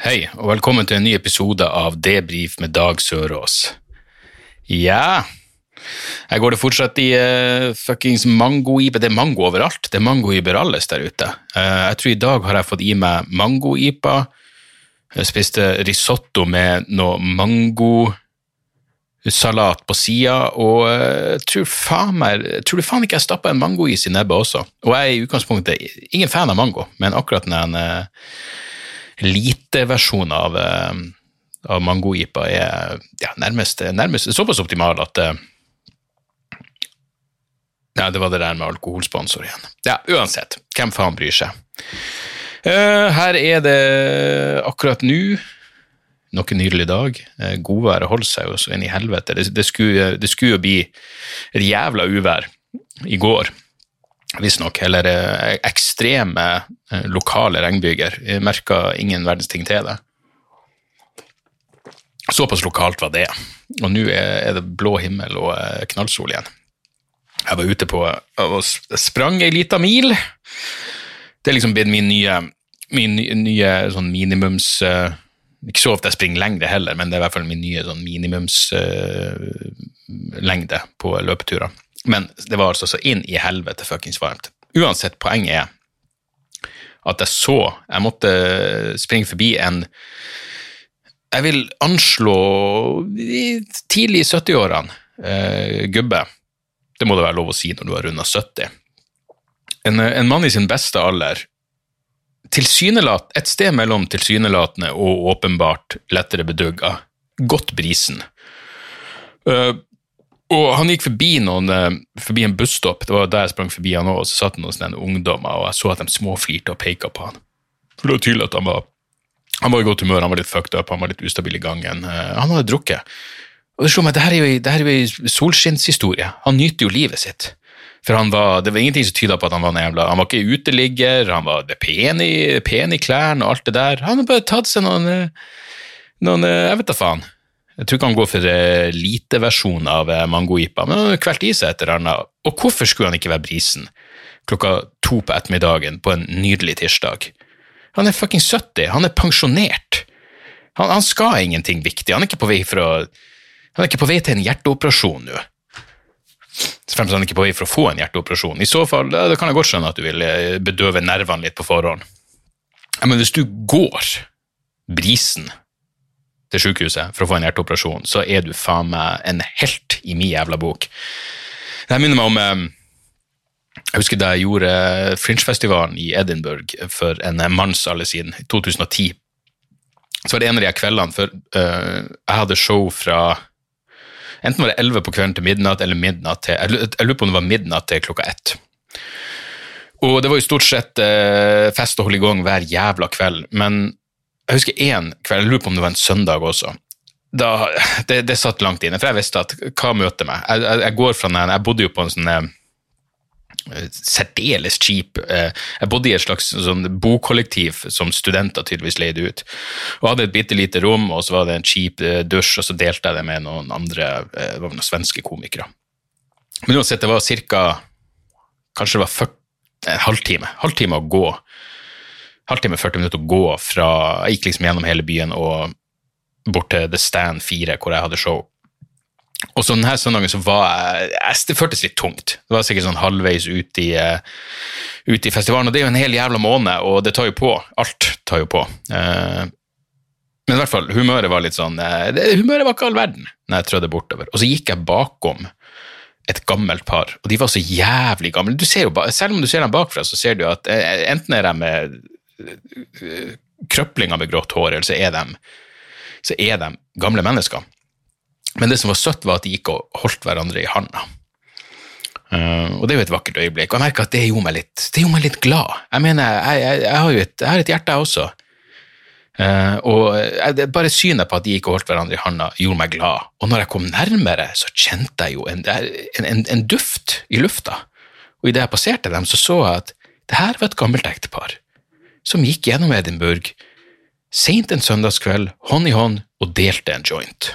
Hei, og velkommen til en ny episode av Debrif med Dag Sørås. Ja, jeg går det fortsatt i uh, fuckings mango-ipe. Det er mango overalt. Det er mango-iber alles der ute. Uh, jeg tror i dag har jeg fått i meg mango-ipa. Jeg spiste risotto med noe mangosalat på sida, og eh, jeg tror faen du faen ikke jeg stappa en mangois i nebbet også. Og jeg er i utgangspunktet ingen fan av mango, men akkurat den uh, lite-versjonen av, eh, av mango-ipa er ja, nærmest, nærmest såpass optimal at eh, Ja, det var det der med alkoholsponsor igjen. Ja, uansett. Hvem faen bryr seg? Uh, her er det akkurat nå noe nydelig dag. Uh, Godværet holder seg jo så inn i helvete. Det, det, skulle, det skulle jo bli et jævla uvær i går, visstnok. Eller eh, ekstreme eh, lokale regnbyger. Merka ingen verdens ting til det. Såpass lokalt var det. Og nå er, det blå himmel og eh, knallsol igjen. Jeg var ute på og sprang ei lita mil. Det er liksom blitt min nye, min nye, sånn minimums Ikke så ofte jeg springer lengre heller, men det er i hvert fall min nye sånn minimumslengde på løpeturer. Men det var altså så inn i helvete fuckings varmt. Uansett, poenget er at jeg så Jeg måtte springe forbi en Jeg vil anslå tidlig i 70-årene, eh, gubbe. Det må det være lov å si når du har runda 70. En, en mann i sin beste alder. Tilsynelat, et sted mellom tilsynelatende og åpenbart lettere bedugga. Godt brisen. Eh, og han gikk forbi, noen, eh, forbi en busstopp, det var der jeg sprang forbi han også, og så satt det noen sånne ungdommer, og jeg så at de småflirte og peka på han. For det var tydelig at han var, han var i godt humør, han var litt fucked up, han var litt ustabil i gangen. Eh, Han hadde drukket. Og det slo meg, det her er jo, en solskinnshistorie. Han nyter jo livet sitt. For han var, det var ingenting som tyda på at han var en jævla Han var ikke uteligger, han var pen i, pen i klærne og alt det der. Han har bare tatt seg noen, eh, noen Jeg vet da faen. Jeg tror ikke han går for eh, lite-versjon av eh, mangoipa, men han har kvelt i seg et eller annet. Og hvorfor skulle han ikke være brisen klokka to på ettermiddagen på en nydelig tirsdag? Han er fucking 70, han er pensjonert. Han, han skal ingenting viktig, han er ikke på vei fra, Han er ikke på vei til en hjerteoperasjon nå. Fremst han er ikke på vei for å få en hjerteoperasjon. I så fall, ja, da kan jeg godt skjønne at du vil eh, bedøve nervene litt på forhånd. Men hvis du går brisen til sykehuset for å få en hjerteoperasjon, så er du faen meg en helt i min jævla bok. Det minner meg om eh, Jeg husker da jeg gjorde Fringe-festivalen i Edinburgh for en mannsalder siden, i 2010. Så var det en av de kveldene, for uh, jeg hadde show fra Enten var det 11 på kvelden til midnatt, eller midnatt til Jeg lurer på om det var midnatt til klokka ett. Og det var jo stort sett eh, fest og holde i gang hver jævla kveld, men jeg husker én kveld, jeg lurer på om det var en søndag også. Da, det, det satt langt inne, for jeg visste at hva møter meg? Jeg, jeg, jeg går fra den, jeg bodde jo på en sånn eh, særdeles cheap eh, Jeg bodde i et slags sånn bokollektiv som studenter tydeligvis leide ut. Og hadde et bitte lite rom, og så var det en cheap eh, dusj, og så delte jeg det med noen andre eh, det var noen svenske komikere. Men uansett, det var ca. Kanskje det var 40, en halvtime. Halvtime å gå. Halvtime, 40 minutter å gå fra Jeg gikk liksom gjennom hele byen og bort til The Stand 4, hvor jeg hadde show. Og så denne søndagen så var jeg, Det føltes litt tungt. Det var sikkert sånn halvveis ut i, eh, ut i festivalen, og det er jo en hel jævla måned, og det tar jo på. Alt tar jo på. Eh, men i hvert fall, humøret var litt sånn eh, Humøret var ikke all verden når jeg trødde bortover. Og så gikk jeg bakom et gammelt par, og de var så jævlig gamle. Du ser jo, selv om du ser dem bakfra, så ser du at enten er de krøplinger med grått hår, eller så er de, så er de gamle mennesker. Men det som var søtt, var at de gikk og holdt hverandre i handa. Uh, og det er jo et vakkert øyeblikk. Og jeg merker at det gjorde meg litt, det gjorde meg litt glad. Jeg mener, jeg, jeg, jeg har jo et, jeg har et hjerte, jeg også. Uh, og jeg, bare synet på at de ikke holdt hverandre i handa, gjorde meg glad. Og når jeg kom nærmere, så kjente jeg jo en, en, en, en duft i lufta. Og idet jeg passerte dem, så så jeg at det her var et gammelt ektepar som gikk gjennom Edinburgh seint en søndagskveld, hånd i hånd, og delte en joint.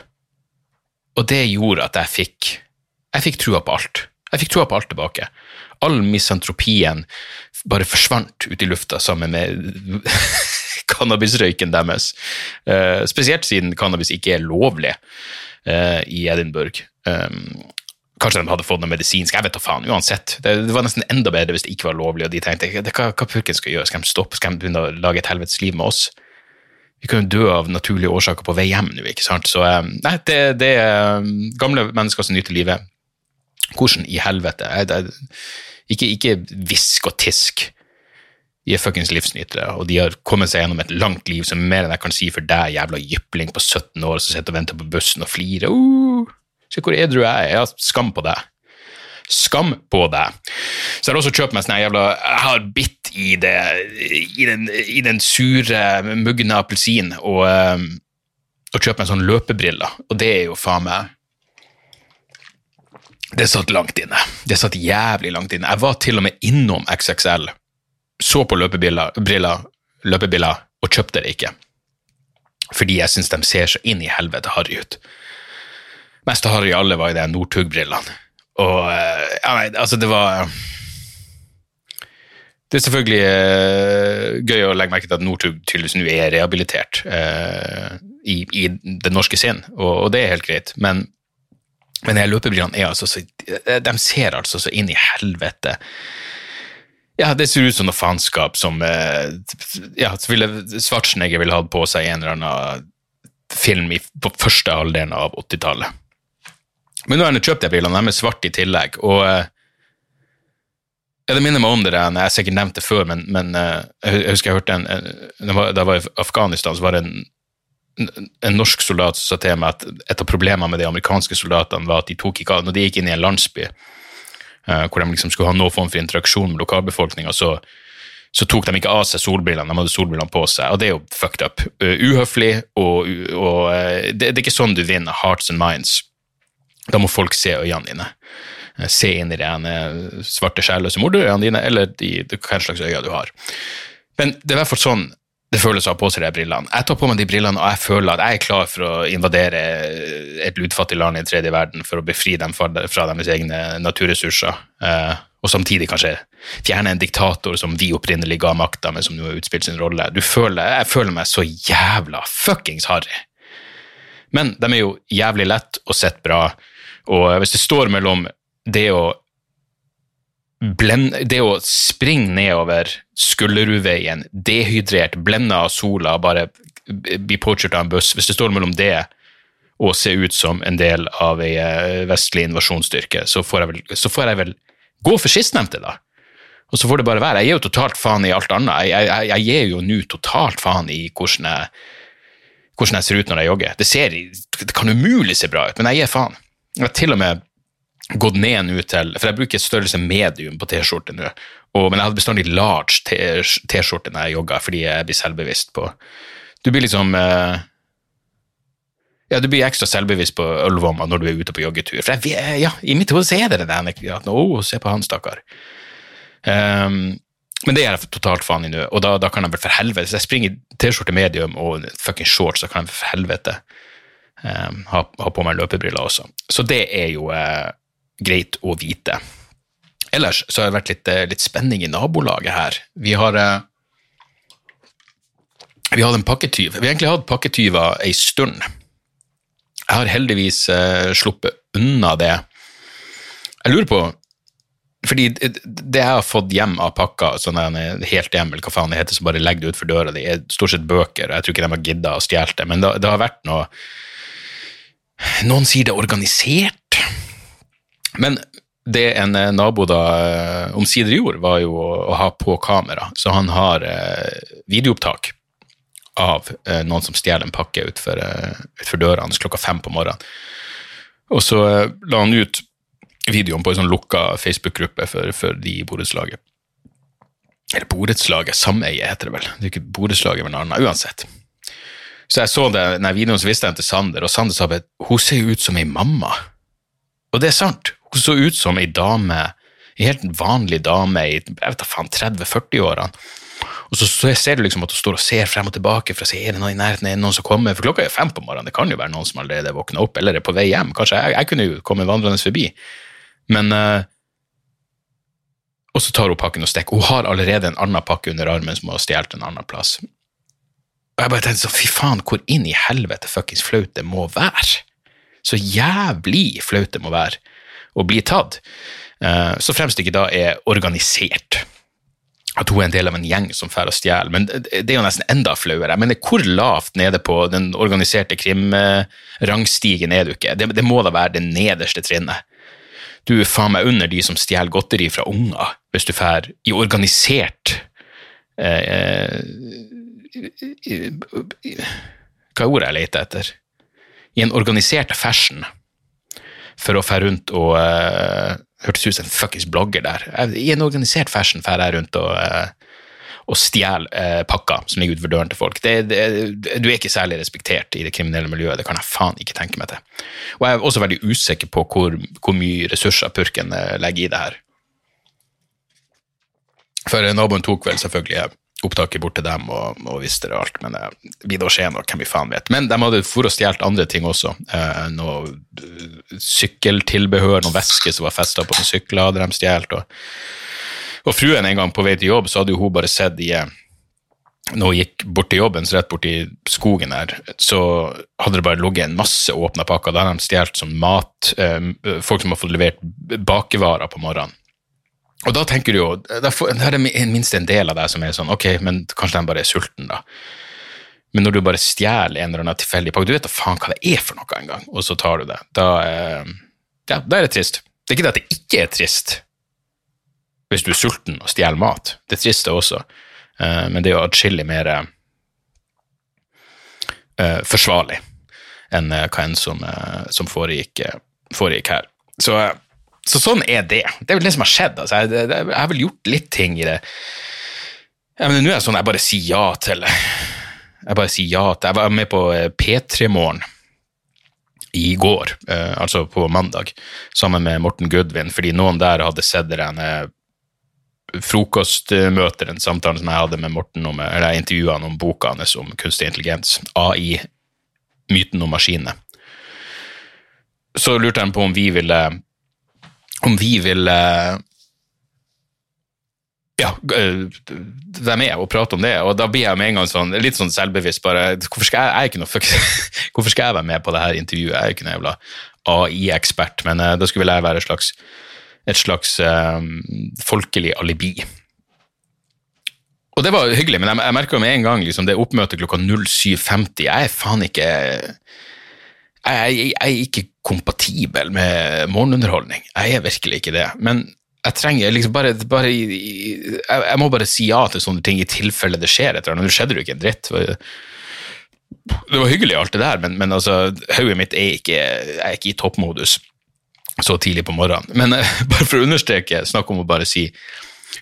Og det gjorde at jeg fikk jeg fikk trua på alt. Jeg fikk trua på alt tilbake. All misantropien bare forsvant ut i lufta sammen med cannabisrøyken deres. Uh, spesielt siden cannabis ikke er lovlig uh, i Edinburgh. Um, kanskje de hadde fått noe medisinsk, jeg vet da faen, uansett. Det, det var nesten enda bedre hvis det ikke var lovlig, og de tenkte hva, hva purken skal gjøre, skal de stoppe, skal de begynne å lage et helvetes liv med oss? Vi kan jo dø av naturlige årsaker på vei hjem nå, ikke sant? Så um, nei, det, det er um, gamle mennesker som nyter livet. Hvordan i helvete? Ikke, ikke hvisk og tisk. De er fuckings livsnytere, og de har kommet seg gjennom et langt liv som er mer enn jeg kan si for deg, jævla jypling på 17 år som sitter og venter på bussen og flirer. Uh, se hvor edru jeg er. Skam på deg. Skam på deg. Så jeg har også kjøpt meg sånn jævla Jeg har bitt i, det, i, den, i den sure, mugne appelsinen og, um, og kjøpt meg sånn løpebriller, og det er jo faen meg det satt langt inne. Det satt jævlig langt inne. Jeg var til og med innom XXL, så på løpebriller, briller, løpebriller og kjøpte det ikke. Fordi jeg syns de ser så inn i helvete harry ut. Mest harry alle var i de Northug-brillene. Og eh, ja, nei, altså, det var Det er selvfølgelig eh, gøy å legge merke til at Northug tydeligvis nå er rehabilitert eh, i, i den norske scenen, og, og det er helt greit. Men men løpebrillene er altså så De ser altså så inn i helvete. Ja, det ser ut som noe faenskap som eh, Ja, ville Schwarzenegger ville hatt på seg en eller annen film på første halvdelen av 80-tallet. Men nå har jeg kjøpt de brillene, de er svarte i tillegg, og eh, ja, Det minner meg om det jeg har sikkert nevnt det før, men, men eh, jeg husker jeg hørte en, en Da jeg var i Afghanistan, så var det en en norsk soldat som sa til meg at et av problemene med de amerikanske soldatene var at de tok ikke av Når de gikk inn i en landsby uh, hvor de liksom skulle ha noen form for interaksjon med lokalbefolkninga, så, så, tok de ikke av seg solbrillene, de hadde solbrillene på seg, og det er jo fucked up. Uh, uhøflig, og, og det, det, er ikke sånn du vinner hearts and minds. Da må folk se øynene dine. Se inn i de svarte, sjelløse morderøyene dine, eller de, hva slags øyne du har. Men det er i hvert fall sånn det føles å ha på seg de brillene. Jeg tar på meg de brillene, og jeg føler at jeg er klar for å invadere et lutfattig land i den tredje verden for å befri dem fra deres egne naturressurser. Eh, og samtidig kanskje fjerne en diktator som vi opprinnelig ga makta, men som nå har utspilt sin rolle. Føler, jeg føler meg så jævla fuckings harry. Men de er jo jævlig lett og sett bra, og hvis det står mellom det å blend, det å springe nedover Skullerudveien, dehydrert, blenda av sola, bare bli påkjørt av en buss Hvis det står mellom det og se ut som en del av ei eh, vestlig invasjonsstyrke, så så får jeg vel gå for sistnevnte, da. Og så får det bare være. Jeg gir jo totalt faen i alt annet. Jeg, jeg, jeg gir jo nå totalt faen i hvordan jeg, hvordan jeg ser ut når jeg jogger. Det, ser, det kan umulig se bra ut, men jeg gir faen. Jeg har til og med gått ned nå til For jeg bruker størrelse medium på T-skjorte nå, og, men jeg hadde bestandig large T-skjorte når jeg jogga, fordi jeg blir selvbevisst på Du blir liksom uh, Ja, du blir ekstra selvbevisst på ølvomma når du er ute på joggetur. For jeg, ja, i mitt hode er det det der at Å, se på han, stakkar. Um, men det gjør jeg totalt faen i nå, og da, da, kan jeg vel for helvete Hvis jeg springer i T-skjorte medium og fucking shorts, så kan jeg for helvete um, ha, har, på meg løpebriller også. Så det er jo uh, greit å vite. Ellers så har det vært litt, litt spenning i nabolaget her. Vi har eh, vi hadde en pakketyv. Vi har egentlig hatt pakketyver ei stund. Jeg har heldigvis uh, sluppet unna det. Jeg lurer på fordi det jeg har fått hjem av pakka, sånn helt hjem, eller hva faen det heter, som bare legger det utfor døra di, er stort sett bøker, jeg tror ikke de har gidda å stjele det, men det, det, har vært noe Noen sier det er organisert. Men det en eh, nabo da eh, omsider gjorde, var jo å ha på kamera. Så han har eh, videoopptak av noen som stjeler en pakke utfor, utfor døra hans klokka fem på morgenen. Og så la han ut videoen på en sånn lukka Facebook-gruppe for, for, de i borettslaget. Eller borettslaget, sameie heter det vel. Det er ikke borettslaget, men annet. Uansett. Så jeg så den videoen så viste jeg den til Sander, og Sander sa at hun ser jo ut som ei mamma. Og det er sant. Hun så ut som ei dame, ei helt vanlig dame i jeg vet da faen, 30-40-årene. Og så, så ser du liksom at hun står og ser frem og tilbake for å se er det noen i nærheten, er det noen som kommer. For klokka er fem på morgenen, det kan jo være noen som allerede er våkna opp eller er på vei hjem. Kanskje jeg, jeg kunne jo komme vandrende forbi. Men uh, Og så tar hun pakken og stikker. Hun har allerede en annen pakke under armen som hun har stjålet en annen plass. Og jeg bare tenkte sånn, fy faen, hvor inn i helvete fuckings flaut det må være. Så jævlig flaut det må være å bli tatt. Eh, Så fremst ikke da er organisert. At hun er en del av en gjeng som drar og stjeler. Men det er jo nesten enda flauere. Men hvor lavt nede på den organiserte krimrangstigen er du ikke? Det, det må da være det nederste trinnet. Du er faen meg under de som stjeler godteri fra unger, hvis du drar i organisert eh, Hva er ordet jeg leter etter? I en organisert fashion for å fære rundt og uh, Hørtes ut som en fuckings blogger der. I en organisert fashion drar jeg rundt og, uh, og stjeler uh, pakker som ligger utenfor døren til folk. Det, det, du er ikke særlig respektert i det kriminelle miljøet, det kan jeg faen ikke tenke meg til. Og jeg er også veldig usikker på hvor, hvor mye ressurser purken legger i det her. For naboen tok vel selvfølgelig opptaket bort til dem og, og visste det alt, men det blir da skje noe, hvem vi faen vet. Men de hadde for og stjålet andre ting også. Eh, noe eh, sykkeltilbehør, noen væske som var festa på noen sykler, hadde de stjålet. Og, og fruen en gang på vei til jobb, så hadde jo hun bare sett i eh, når hun gikk bort til jobben, så rett borti skogen her, så hadde det bare ligget en masse åpna pakker. Der de stjålet som mat, eh, folk som har fått levert bakevarer på morgenen. Og da tenker du jo, da er det minst en del av deg som er sånn, ok, men kanskje de bare er sulten da. Men når du bare stjeler en eller annen tilfeldig pakke, du vet da faen hva det er for noe engang, og så tar du det, da, eh, ja, da er det trist. Det er ikke det at det ikke er trist, hvis du er sulten og stjeler mat. Det er trist det også, eh, men det er jo atskillig mer eh, forsvarlig enn hva enn som, som foregikk, foregikk her. Så, så sånn er det. Det er vel det som har skjedd. Altså. Jeg, det, det, jeg har vel gjort litt ting i det. Ja, men nå er det sånn jeg bare sier ja til Jeg bare sier ja til Jeg var med på eh, P3 Morgen i går, eh, altså på mandag, sammen med Morten Gudvin, fordi noen der hadde sett den eh, frokostmøter, den samtalen som jeg hadde med Morten om, eller jeg intervjuet han om boka hans om kunstig intelligens, AI, myten om maskinene. Så lurte han på om vi ville om vi vil ja, øh, være med og prate om det, og da blir jeg med en gang sånn, litt sånn selvbevisst bare, hvorfor skal jeg, jeg ikke noe, hvorfor skal jeg være med på det her intervjuet? Jeg er jo ikke noe jævla AI-ekspert, men uh, da skulle jeg være et slags, et slags um, folkelig alibi. Og det var hyggelig, men jeg, jeg merka med en gang liksom, det oppmøtet klokka 07.50, jeg er faen ikke jeg, jeg, er ikke kompatibel med morgenunderholdning. Jeg er virkelig ikke det. Men jeg trenger liksom bare, bare jeg, jeg må bare si ja til sånne ting i tilfelle det skjer et eller annet. Nå skjedde det jo ikke en dritt. Det var hyggelig alt det der, men, men altså, hodet mitt er ikke, er ikke i toppmodus så tidlig på morgenen. Men eh, bare for å understreke, snakk om å bare si,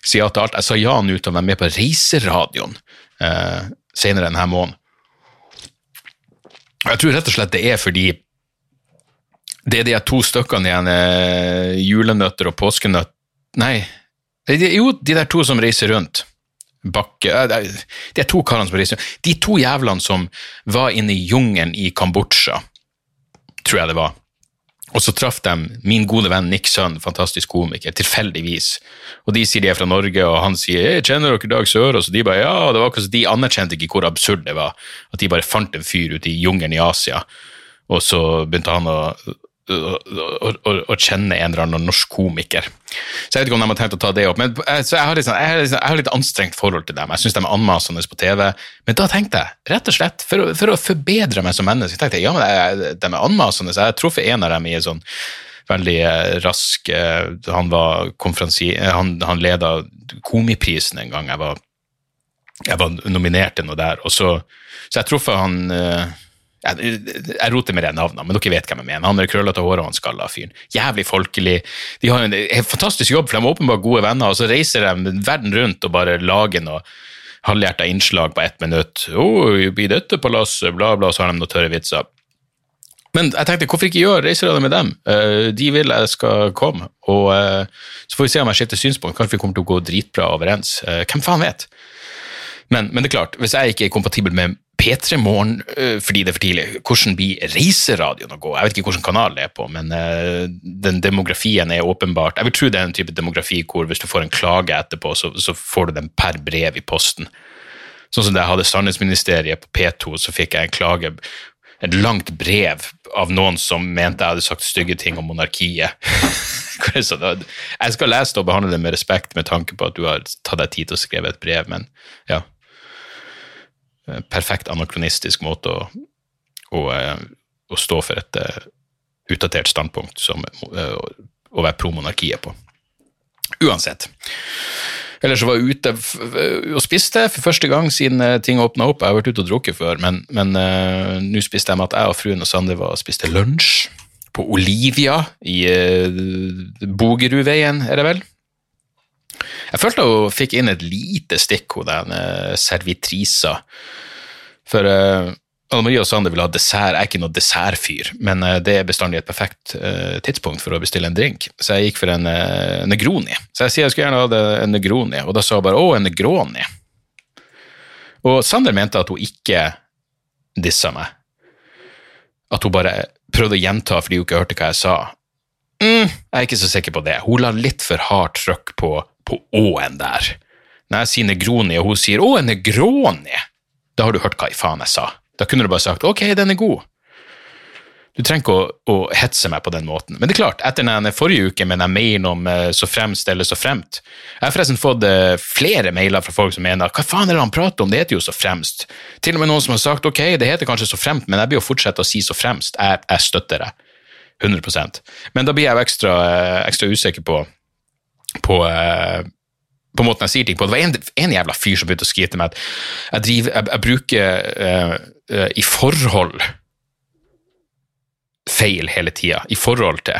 si ja til alt. Jeg sa ja nå til å være med på Reiseradioen eh, senere denne måneden. Jeg tror rett og slett det er fordi det er de to stykkene igjen, eh, julenøtter og påskenøtt Nei, jo, de der to som reiser rundt. Bakke eh, De to karene som reiser rundt. De to jævlene som var inne i jungelen i Kambodsja, tror jeg det var. Og så traff de min gode venn Nick Sønn, fantastisk komiker, tilfeldigvis. Og de sier de er fra Norge, og han sier «Hey, 'kjenner dere Dag Sørås?' Og de bare ja, det var akkurat så de anerkjente ikke hvor absurd det var. At de bare fant en fyr ute i jungelen i Asia, og så begynte han å å, å, å, kjenne en eller annen norsk komiker. Så jeg vet ikke om de har tenkt å ta det opp, men eh, så jeg, har sånn- jeg, har sånn- jeg har litt anstrengt forhold til dem. Jeg syns de er anmasende på TV, men da tenkte jeg, rett og slett, for for å forbedre meg som menneske, tenkte jeg, ja, men jeg, de er anmasende, jeg har truffet en av dem i en sånn veldig eh, rask eh, Han var konferansier, han, han leda Komiprisen en gang jeg var, jeg var nominert til noe der, og så, så jeg truffet han eh, jeg, roter med det navnet, men dere vet hvem jeg mener. Han er krøllete håret og han skalla fyren. Jævlig folkelig. De har en, en fantastisk jobb, for de er åpenbart gode venner, og så reiser de verden rundt og bare lager noe halvhjerta innslag på ett minutt. 'Å, i dette palasset', bla, bla, så har de noen tørre vitser. Men jeg tenkte, hvorfor ikke gjøre Reiserådet med dem? Eh, de vil jeg skal komme, og eh, så får vi se om jeg skifter synspunkt. Kanskje vi kommer til å gå dritbra overens. Eh, hvem faen vet? Men, men, det er klart, hvis jeg ikke er kompatibel med P3 Morgen fordi det er for tidlig, hvordan blir reiseradioen å gå? Jeg vet ikke hvilken kanal det er på, men den demografien er åpenbart Jeg vil tro det er en type demografi hvor hvis du får en klage etterpå, så, så får du den per brev i posten. Sånn som da jeg hadde Sannhetsministeriet på P2, så fikk jeg en klage et langt brev av noen som mente jeg hadde sagt stygge ting om monarkiet. jeg skal lese det og behandle det med respekt med tanke på at du har tatt deg tid til å skrive et brev, men ja. Perfekt anakronistisk måte å, å, å stå for et uh, utdatert standpunkt som å være pro monarkiet på. Uansett. Eller så var jeg ute og spiste for første gang siden eh, ting åpna opp. Jeg har vært ute og drukket før, men, men uh, nå spiste jeg med at jeg og fruen og Sander var og spiste lunsj på Olivia i uh, Bogerudveien, er det vel? Jeg følte hun fikk inn et lite stikk, hun den uh, servitrisa. For uh, Anne Marie og Sander vil ha dessert. Jeg er ikke noe dessertfyr, men uh, det er bestandig et perfekt uh, tidspunkt for å bestille en drink. Så jeg gikk for en Negroni. Så jeg sier jeg skulle gjerne ha en Negroni, og da sa hun bare 'Å, en Negroni'. Og Sander mente at hun ikke dissa meg. At hun bare prøvde å gjenta fordi hun ikke hørte hva jeg sa. Mm, jeg er ikke så sikker på det. Hun la litt for hardt trykk på, på Å-en der. Når jeg sier Negroni, og hun sier 'Å, en Negroni', da har du hørt hva i faen jeg sa. Da kunne du bare sagt ok, den er god. Du trenger ikke å, å, hetse meg på den måten. Men det er klart, etter den forrige uke med den mailen om uh, så fremst eller så fremt Jeg har forresten fått uh, flere mailer fra folk som mener hva faen er det han prater om, det heter jo så fremst. Til og med noen som har sagt ok, det heter kanskje så fremt, men jeg blir jo fortsette å si så fremst. Jeg, jeg støtter det. 100% Men da blir jeg jo ekstra, uh, ekstra usikker på, på på måten jeg sier ting på. Det var en, jævla fyr som begynte å skrive til meg at jeg, driver, jeg, jeg bruker uh, uh, i forhold feil hele tida. I forhold til.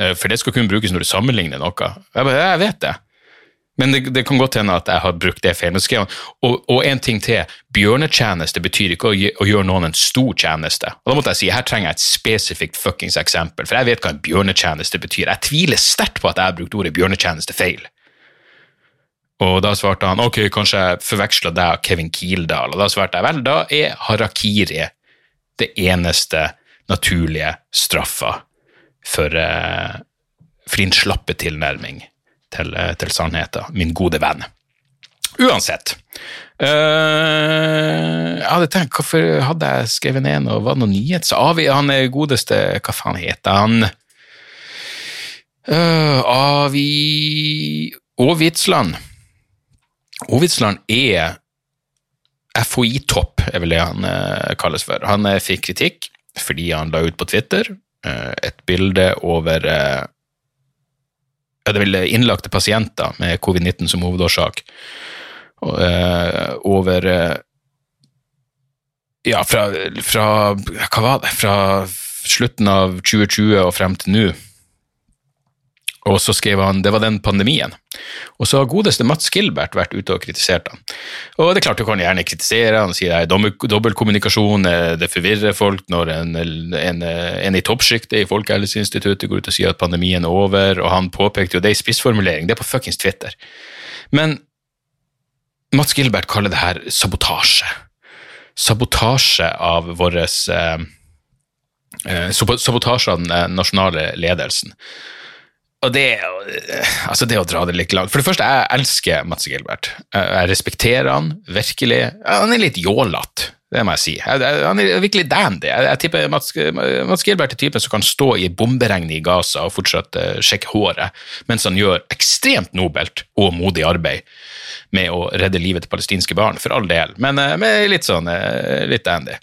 Uh, for det skal kunne brukes når du sammenligner noe. Jeg, jeg vet det. Men det, det, kan godt hende at jeg har brukt det feil. Og, og, en ting til. Bjørnetjeneste betyr ikke å, å, gjøre noen en stor tjeneste. Og da måtte jeg si, Her trenger jeg et spesifikt fuckings eksempel, for jeg vet hva en bjørnetjeneste betyr. Jeg tviler sterkt på at jeg har brukt ordet bjørnetjeneste feil. Og da svarte han ok, kanskje jeg forveksla deg og Kevin Kildahl. Og da svarte jeg vel, da er harakiri det eneste naturlige straffa for, uh, for din slappe tilnærming til, uh, til sannheten, min gode venn. Uansett. Uh, jeg hadde tenkt, hvorfor hadde jeg skrevet ned noe, var det noe nyhet? Han er godeste, hva faen heter han? Uh, Avi Aavitsland. Åvitsland er FHI-topp, er vel det han uh, kalles for. Han eh, fikk kritikk fordi han la ut på Twitter eh, et bilde over eh, det vil innlagte pasienter med covid-19 som hovedårsak. Eh, over eh, Ja, fra, fra Hva var det? Fra slutten av 2020 og frem til nå og så skrev han det var den pandemien. Og så har godeste Mats Gilbert vært ute og kritisert han. Og det er klart du kan gjerne kritisere, han sier det er dobbeltkommunikasjon, eh, det forvirrer folk når en, en, en i toppsjiktet i Folkehelseinstituttet går ut og sier at pandemien er over, og han påpekte jo det i spissformulering, det er på fuckings Twitter. Men Mats Gilbert kaller det her sabotasje. Sabotasje av vår eh, eh Sabotasje av den nasjonale ledelsen. Og det, altså det å dra det litt langt For det første, jeg elsker Mats Gilbert. Jeg respekterer han virkelig. Han er litt jålete, det må jeg si. Han er virkelig dandy. Jeg tipper Mats, Mats Gilbert er typen som kan stå i bomberegnet i Gaza og fortsatt uh, sjekke håret, mens han gjør ekstremt nobelt og modig arbeid med å redde livet til palestinske barn, for all del, men uh, med litt sånn litt dandy.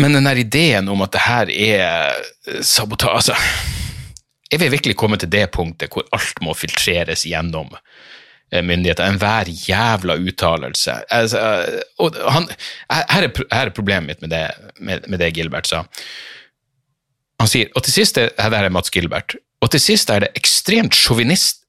Men den der ideen om at det her er sabotasje er vi virkelig kommet til det punktet hvor alt må filtreres gjennom eh, myndigheter? Enhver jævla uttalelse. Altså, her, her, er problemet mitt med det, med, med det, Gilbert sa. Han sier, og til sist er, her er Mats Gilbert, og til sist er det ekstremt sjåvinist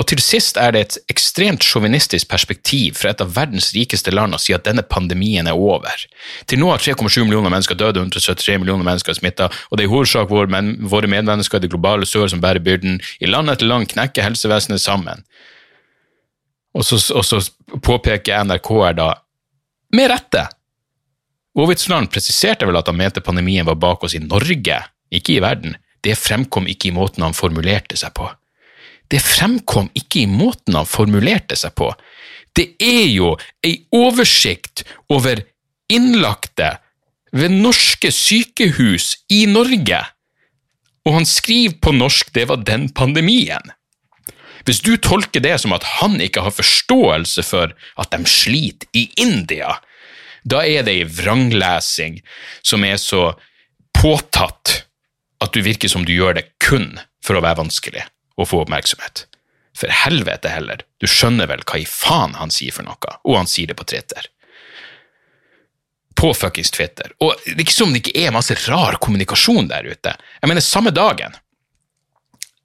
Og til sist er det et ekstremt sjåvinistisk perspektiv fra et av verdens rikeste land å si at denne pandemien er over. Til nå har 3,7 millioner mennesker dødd, 173 millioner mennesker er smitta, og det er i hovedsak vår men, våre medmennesker i det globale sør som bærer byrden. I land etter land knekker helsevesenet sammen. Og så, og så påpeker NRK her da, med rette, Ovitsland presiserte vel at han mente pandemien var bak oss i Norge, ikke i verden. Det fremkom ikke i måten han formulerte seg på. Det fremkom ikke i måten han formulerte seg på. Det er jo ei oversikt over innlagte ved norske sykehus i Norge, og han skriver på norsk det var den pandemien. Hvis du tolker det som at han ikke har forståelse for at de sliter i India, da er det ei vranglesing som er så påtatt at du virker som du gjør det kun for å være vanskelig og få oppmerksomhet. For helvete heller, du skjønner vel hva i faen han sier for noe, og han sier det på Twitter. På fuckings Twitter. Og det er ikke som det ikke er masse rar kommunikasjon der ute. Jeg mener, samme dagen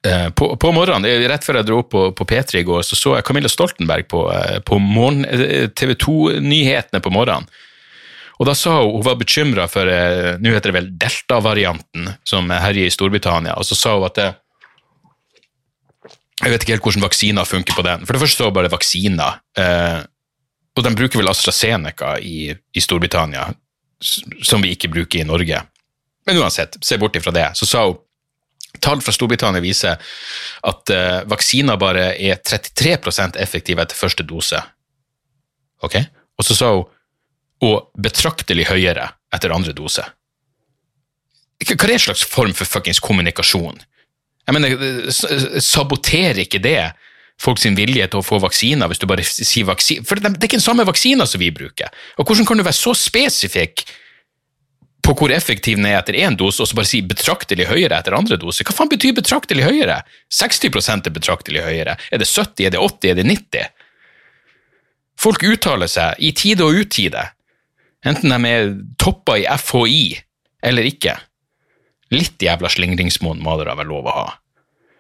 eh, på, på, morgenen, Rett før jeg dro opp på, på, P3 i går, så så jeg Camilla Stoltenberg på, eh, på eh, TV 2-nyhetene på morgenen. Og da sa hun hun var bekymra for nå heter det vel delta-varianten som herjer i Storbritannia. Og så sa hun at det, jeg vet ikke helt hvordan vaksiner funker på den. For det første så bare vaksiner. Eh, og de bruker vel AstraZeneca i, i, Storbritannia, som vi ikke bruker i Norge. Men uansett, se bort ifra det. Så sa hun tall fra Storbritannia viser at eh, vaksiner bare er 33% effektive etter første dose. Ok? Og så sa hun og betraktelig høyere etter andre dose. Hva er det slags form for fuckings kommunikasjon? Jeg mener, Saboterer ikke det folks vilje til å få vaksiner hvis du bare sier vaksine? For det er ikke den samme vaksina som vi bruker. Og Hvordan kan du være så spesifikk på hvor effektiv den er etter én dose, og så bare si betraktelig høyere etter andre dose? Hva faen betyr betraktelig høyere? 60% er betraktelig høyere. Er det 70, er det 80, er det 90? Folk uttaler seg i tide og utide, enten de er toppa i FHI eller ikke. Litt jævla slingringsmonn må det da lov å ha.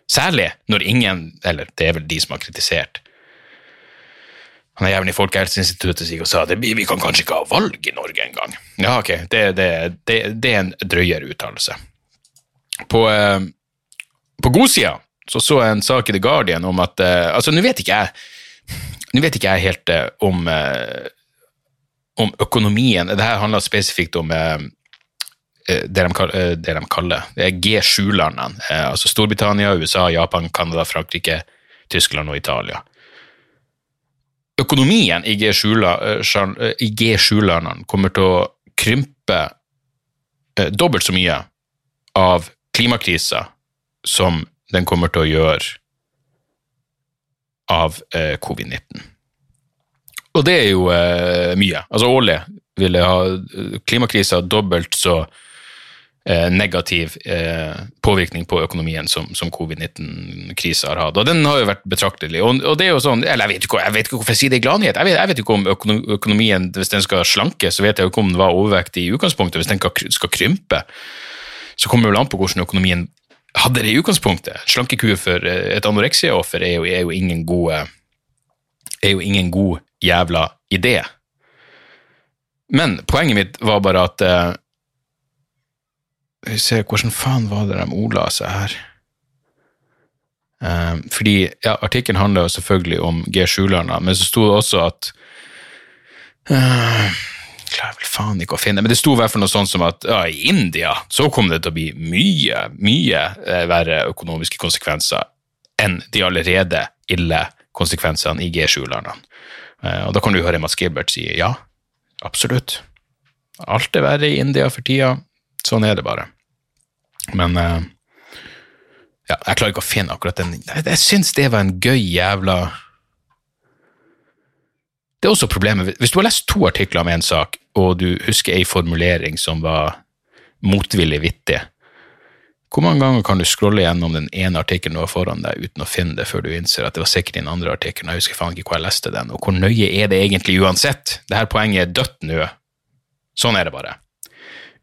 Særlig når ingen, eller det er vel de som har kritisert han er jævlig i Folkehelseinstituttet sier og sa at vi kan kanskje ikke ha valg i Norge engang. Ja, ok, det, det, det, det, er en drøyere uttalelse. På, eh, på godsida så så jeg en sak i The Guardian om at eh, Altså, nå vet ikke jeg nå vet ikke jeg helt eh, om, eh, om økonomien. Dette handler spesifikt om Eh, det de, kaller, det de kaller G7-landene. Eh, altså Storbritannia, USA, Japan, Canada, Frankrike, Tyskland og Italia. Økonomien i G7-landene kommer til å krympe dobbelt så mye av klimakrisa som den kommer til å gjøre av covid-19. Og det er jo mye. Altså årlig vil jeg ha klimakrisa dobbelt så Eh, negativ eh, påvirkning på økonomien som, som covid-19-krisa har hatt. Og den har jo vært betraktelig. Og, og, det er jo sånn, eller Jeg vet ikke, jeg vet ikke hvorfor jeg sier det i gladnyhet. Jeg jeg vet ikke om økonomien, hvis den skal slanke, så vet jeg jo ikke om den var overvektig i utgangspunktet. Hvis den skal krympe, så kommer det vel an på hvordan økonomien hadde det i utgangspunktet. Slankekur for eh, et anoreksiaoffer er, er, jo ingen god er jo ingen god jævla idé. Men poenget mitt var bare at vi ser hvordan faen var det de ordla seg her? Um, fordi ja, Artikkelen handler jo selvfølgelig om G7-landene, men så sto det også at uh, klarer vel faen ikke å finne Men det sto i hvert fall noe sånt som at ja, i India så kom det til å bli mye, mye eh, verre økonomiske konsekvenser enn de allerede ille konsekvensene i G7-landene. Uh, og da kan du høre Mats Gilbert si ja, absolutt. Alt er verre i India for tida. Sånn er det bare. Men uh, ja, jeg klarer ikke å finne akkurat den Jeg, jeg syns det var en gøy jævla Det er også problemet Hvis du har lest to artikler om en sak, og du husker ei formulering som var motvillig vittig, hvor mange ganger kan du scrolle gjennom den ene artikkelen du har foran deg, uten å finne det før du innser at det var sikkert den andre artikkelen, jeg husker faen ikke hvor jeg leste den, og hvor nøye er det egentlig uansett? Dette poenget er dødt nå. Sånn er det bare.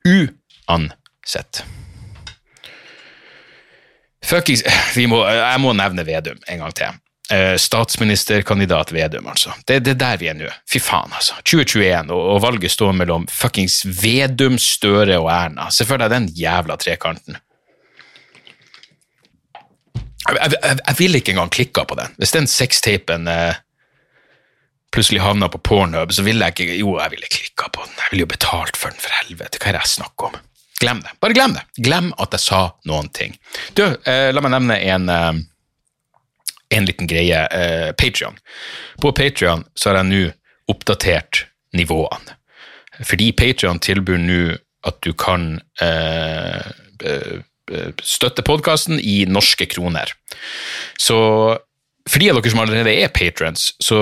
Uansett. Fuckings Jeg må nevne Vedum en gang til. Eh, statsministerkandidat Vedum, altså. Det er der vi er nå. Fy faen, altså. 2021, og, og valget står mellom fuckings Vedum, Støre og Erna. Se for deg den jævla trekanten. Jeg, jeg, jeg, jeg ville ikke engang klikka på den. Hvis den sextapen eh, plutselig havna på Pornhub, så ville jeg ikke Jo, jeg ville klikka på den. Jeg ville jo betalt for den, for helvete. Hva er det jeg snakker om? Glem det. Bare glem det. Glem at jeg sa noen ting. Du, eh, la meg nevne en eh, en liten greie. Eh, Patrion. På Patrion har jeg nå oppdatert nivåene. Fordi Patrion tilbyr nå at du kan eh, eh, støtte podkasten i norske kroner. Så for de av dere som allerede er patrons, så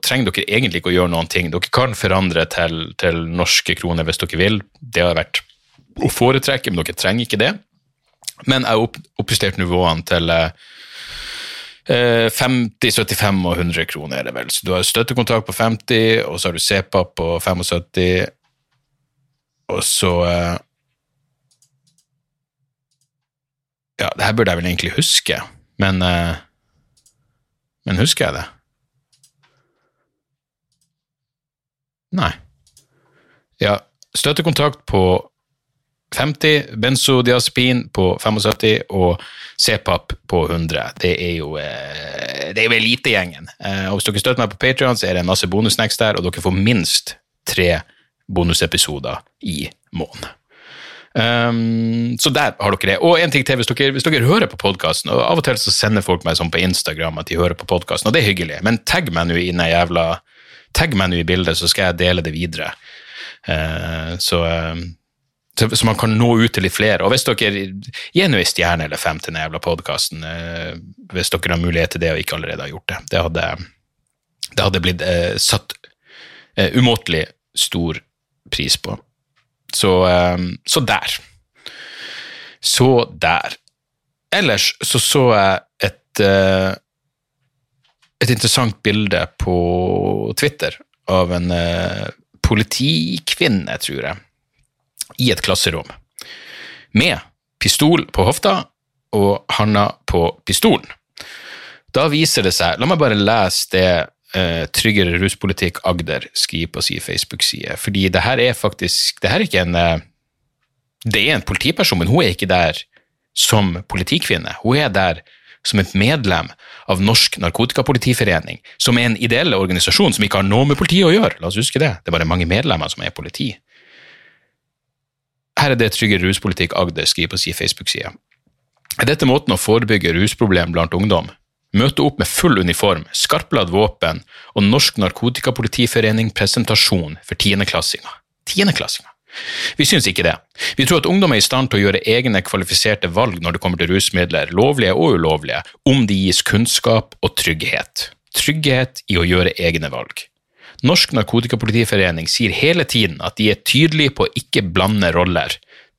trenger dere egentlig ikke å gjøre noen ting. Dere kan forandre til, til norske kroner hvis dere vil. Det har vært å foretrekke, men dere trenger ikke det. Men jeg har opp, oppjustert nivåene til eh, 50, 75 og 100 kroner er det vel. Så du har støttekontakt på 50, og så har du CPAP på 75, og så eh, Ja, det her burde jeg vel egentlig huske, men eh, Men husker jeg det? Nei. Ja, støttekontakt på 50, benzodiazepin på 75 og CPAP på 100. Det er jo eh, det er elitegjengen. Eh, hvis dere støtter meg på Patrion, så er det en masse bonusnacks der, og dere får minst tre bonusepisoder i måneden. Um, så der har dere det. Og en ting til, hvis dere, hvis dere hører på podkasten, og av og til så sender folk meg sånn på Instagram at de hører på podkasten, og det er hyggelig, men tagg meg nå i den jævla Tagg meg nå i bildet, så skal jeg dele det videre. Uh, så um, så man kan nå ut til litt flere. Og hvis dere gir nå ei stjerne eller fem til den jævla podkasten, eh, hvis dere har mulighet til det og ikke allerede har gjort det. Det hadde, det hadde blitt eh, satt eh, umåtelig stor pris på. Så, eh, så der. Så der. Ellers så så jeg et eh, et interessant bilde på Twitter av en eh, politikvinne, tror jeg i et klasserom med pistol på hofta og handa på pistolen. Da viser det seg La meg bare lese det eh, Tryggere ruspolitikk Agder skriver på sin Facebook-side, fordi det her er faktisk Det her er ikke en eh, Det er en politiperson, men hun er ikke der som politikvinne. Hun er der som et medlem av Norsk Narkotikapolitiforening, som er en ideell organisasjon som ikke har noe med politiet å gjøre. La oss huske det. Det er bare mange medlemmer som er politi. Her er det Trygge ruspolitikk Agder skriver på sin Facebook-side. Er dette måten å forebygge rusproblem blant ungdom? Møte opp med full uniform, skarpladd våpen og Norsk Narkotikapolitiforening presentasjon for tiendeklassinger. Tiendeklassinger. Vi syns ikke det. Vi tror at ungdom er i stand til å gjøre egne kvalifiserte valg når det kommer til rusmidler, lovlige og ulovlige, om de gis kunnskap og trygghet. Trygghet i å gjøre egne valg. Norsk Narkotikapolitiforening sier hele tiden at de er tydelige på å ikke blande roller.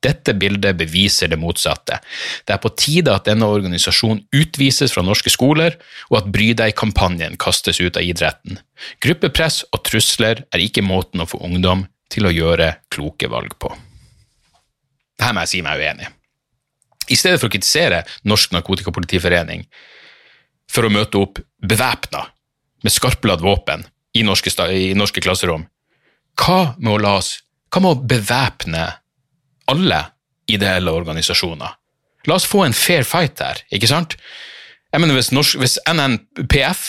Dette bildet beviser det motsatte. Det er på tide at denne organisasjonen utvises fra norske skoler, og at Bry deg-kampanjen kastes ut av idretten. Gruppepress og trusler er ikke måten å få ungdom til å gjøre kloke valg på. Dette må jeg si meg uenig. I stedet for å kritisere Norsk Narkotikapolitiforening for å møte opp bevæpna med skarpladd våpen i norske, i norske klasserom. Hva med å la oss Hva med å bevæpne alle ideelle organisasjoner? La oss få en fair fight her, ikke sant? Jeg mener, hvis, norsk, hvis NNPF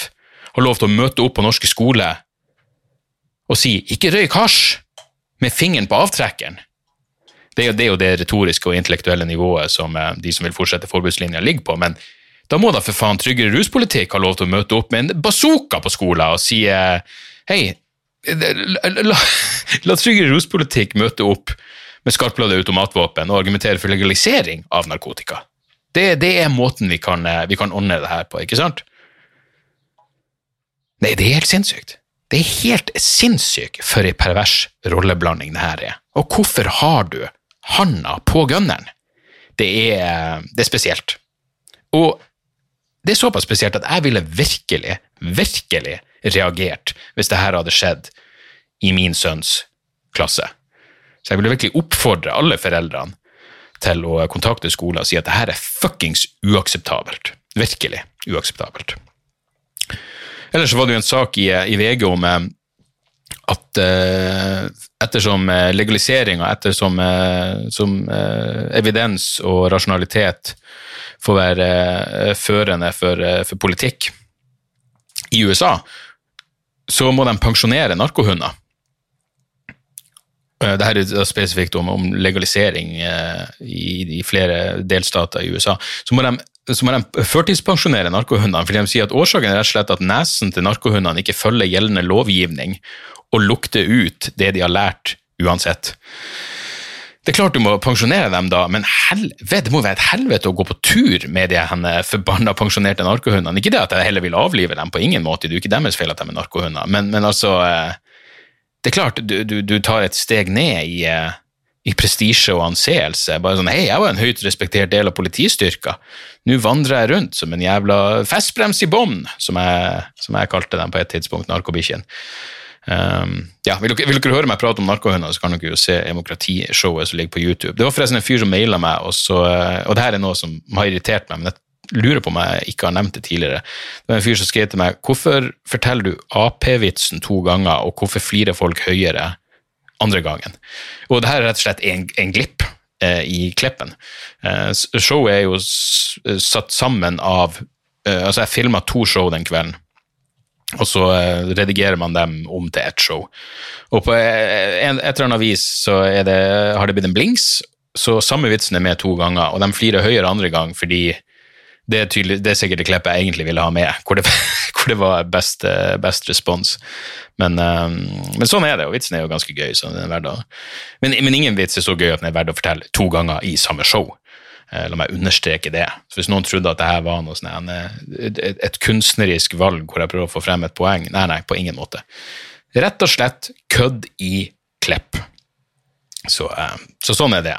har lov til å møte opp på norske skoler og si 'ikke røyk hasj' med fingeren på avtrekkeren det er, jo, det retoriske og intellektuelle nivået som eh, de som vil fortsette forbudslinja, ligger på, men da må da for faen tryggere ruspolitikk ha lov til å møte opp med en bazooka på skolen og si eh, hei, la, la, la tryggere ruspolitikk møte opp med skarpladde automatvåpen og argumentere for legalisering av narkotika. Det, det er måten vi kan, eh, vi kan, ordne det her på, ikke sant? Nei, det er helt sinnssykt. Det er helt sinnssykt for ei pervers rolleblanding det her er. Og hvorfor har du handa på gunneren? Det er, det er spesielt. Og det er såpass spesielt at jeg ville virkelig, virkelig reagert hvis det her hadde skjedd i min sønns klasse. Så jeg ville virkelig oppfordre alle foreldrene til å kontakte skolen og si at det her er fuckings uakseptabelt. Virkelig uakseptabelt. Ellers var det jo en sak i, i VG om eh, at eh, ettersom legaliseringa, ettersom eh, som, eh, evidens og rasjonalitet får være eh, førende for, eh, for politikk i USA, så må de pensjonere narkohunder. Det Dette er spesifikt om, om legalisering eh, i, i flere delstater i USA. Så må de, så må de førtidspensjonere narkohundene, fordi de sier at årsaken er rett og slett at nesen til narkohundene ikke følger gjeldende lovgivning og lukter ut det de har lært uansett. Det er klart du må pensjonere dem da, men helvete, det må være et helvete å gå på tur med de henne forbanna pensjonerte narkohundene. Ikke det at jeg heller vil avlive dem, på ingen måte, det er jo ikke deres feil at de er narkohunder, men, men altså eh, Det er klart du, du, du tar et steg ned i, eh, i prestisje og anseelse. Bare sånn Hei, jeg var en høyt respektert del av politistyrka. Nå vandrer jeg rundt som en jævla festbrems i bånn, som, som jeg kalte dem på et tidspunkt, narkobikkjen. Um, ja, vil dere, vil dere høre meg prate om narkohunder, så kan dere jo se demokratishowet som ligger på YouTube. Det var forresten en fyr som maila meg, og, så, og det her er noe som har irritert meg, men jeg lurer på om jeg ikke har nevnt det tidligere. Det var en fyr som skrev til meg hvorfor forteller du Ap-vitsen to ganger, og hvorfor flirer folk høyere andre gangen? Og det her er rett og slett en, en glipp eh, i klippen. Eh, showet er jo s, satt sammen av eh, Altså, jeg filma to show den kvelden og så eh, redigerer man dem om til ett show. Og på eh, et eller annet vis så det, har det blitt en blinks, så samme vitsen er med to ganger, og de flirer høyere andre gang fordi det er, tydelig, det er sikkert det klippet jeg egentlig ville ha med, hvor det, hvor det var best, eh, best respons. Men, um, men sånn er det, og vitsen er jo ganske gøy. Så den er verdt å, men, men ingen vits er så gøy at den er verdt å fortelle to ganger i samme show. Eh, La meg understreke det. Så hvis noen trodde at det her var noe sånn, et, et, kunstnerisk valg hvor jeg prøver å få frem et poeng, nei, nei, på ingen måte. Rett og slett kødd i klipp. Så, eh, så sånn er det.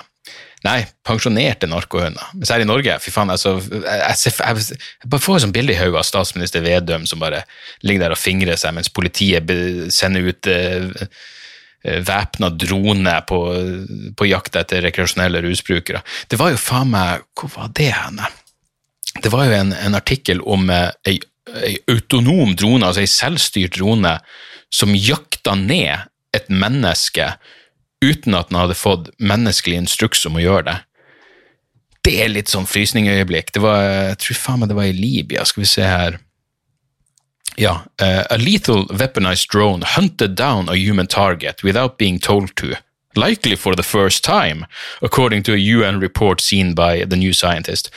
Nei, pensjonerte narkohunder. Særlig i Norge, fy faen, altså, jeg, ser- jeg, jeg bare får et sånt bilde i hodet av statsminister Vedum som bare ligger der og fingrer seg mens politiet sender ut eh, eh, væpna drone på, på jakt etter rekreasjonelle rusbrukere. Det var jo faen meg Hvor var det henne? Det var jo en, en artikkel om eh, ei, ei autonom drone, altså ei selvstyrt drone, som jakta ned et menneske uten at den hadde fått menneskelig instruks om å gjøre det. Det er litt sånn frysningøyeblikk. Det var, jeg tror faen meg det var i Libya. Skal vi se her. Ja. Uh, a lethal weaponized drone hunted down a human target without being told to. Likely for the first time, according to a UN report seen by The New Scientist.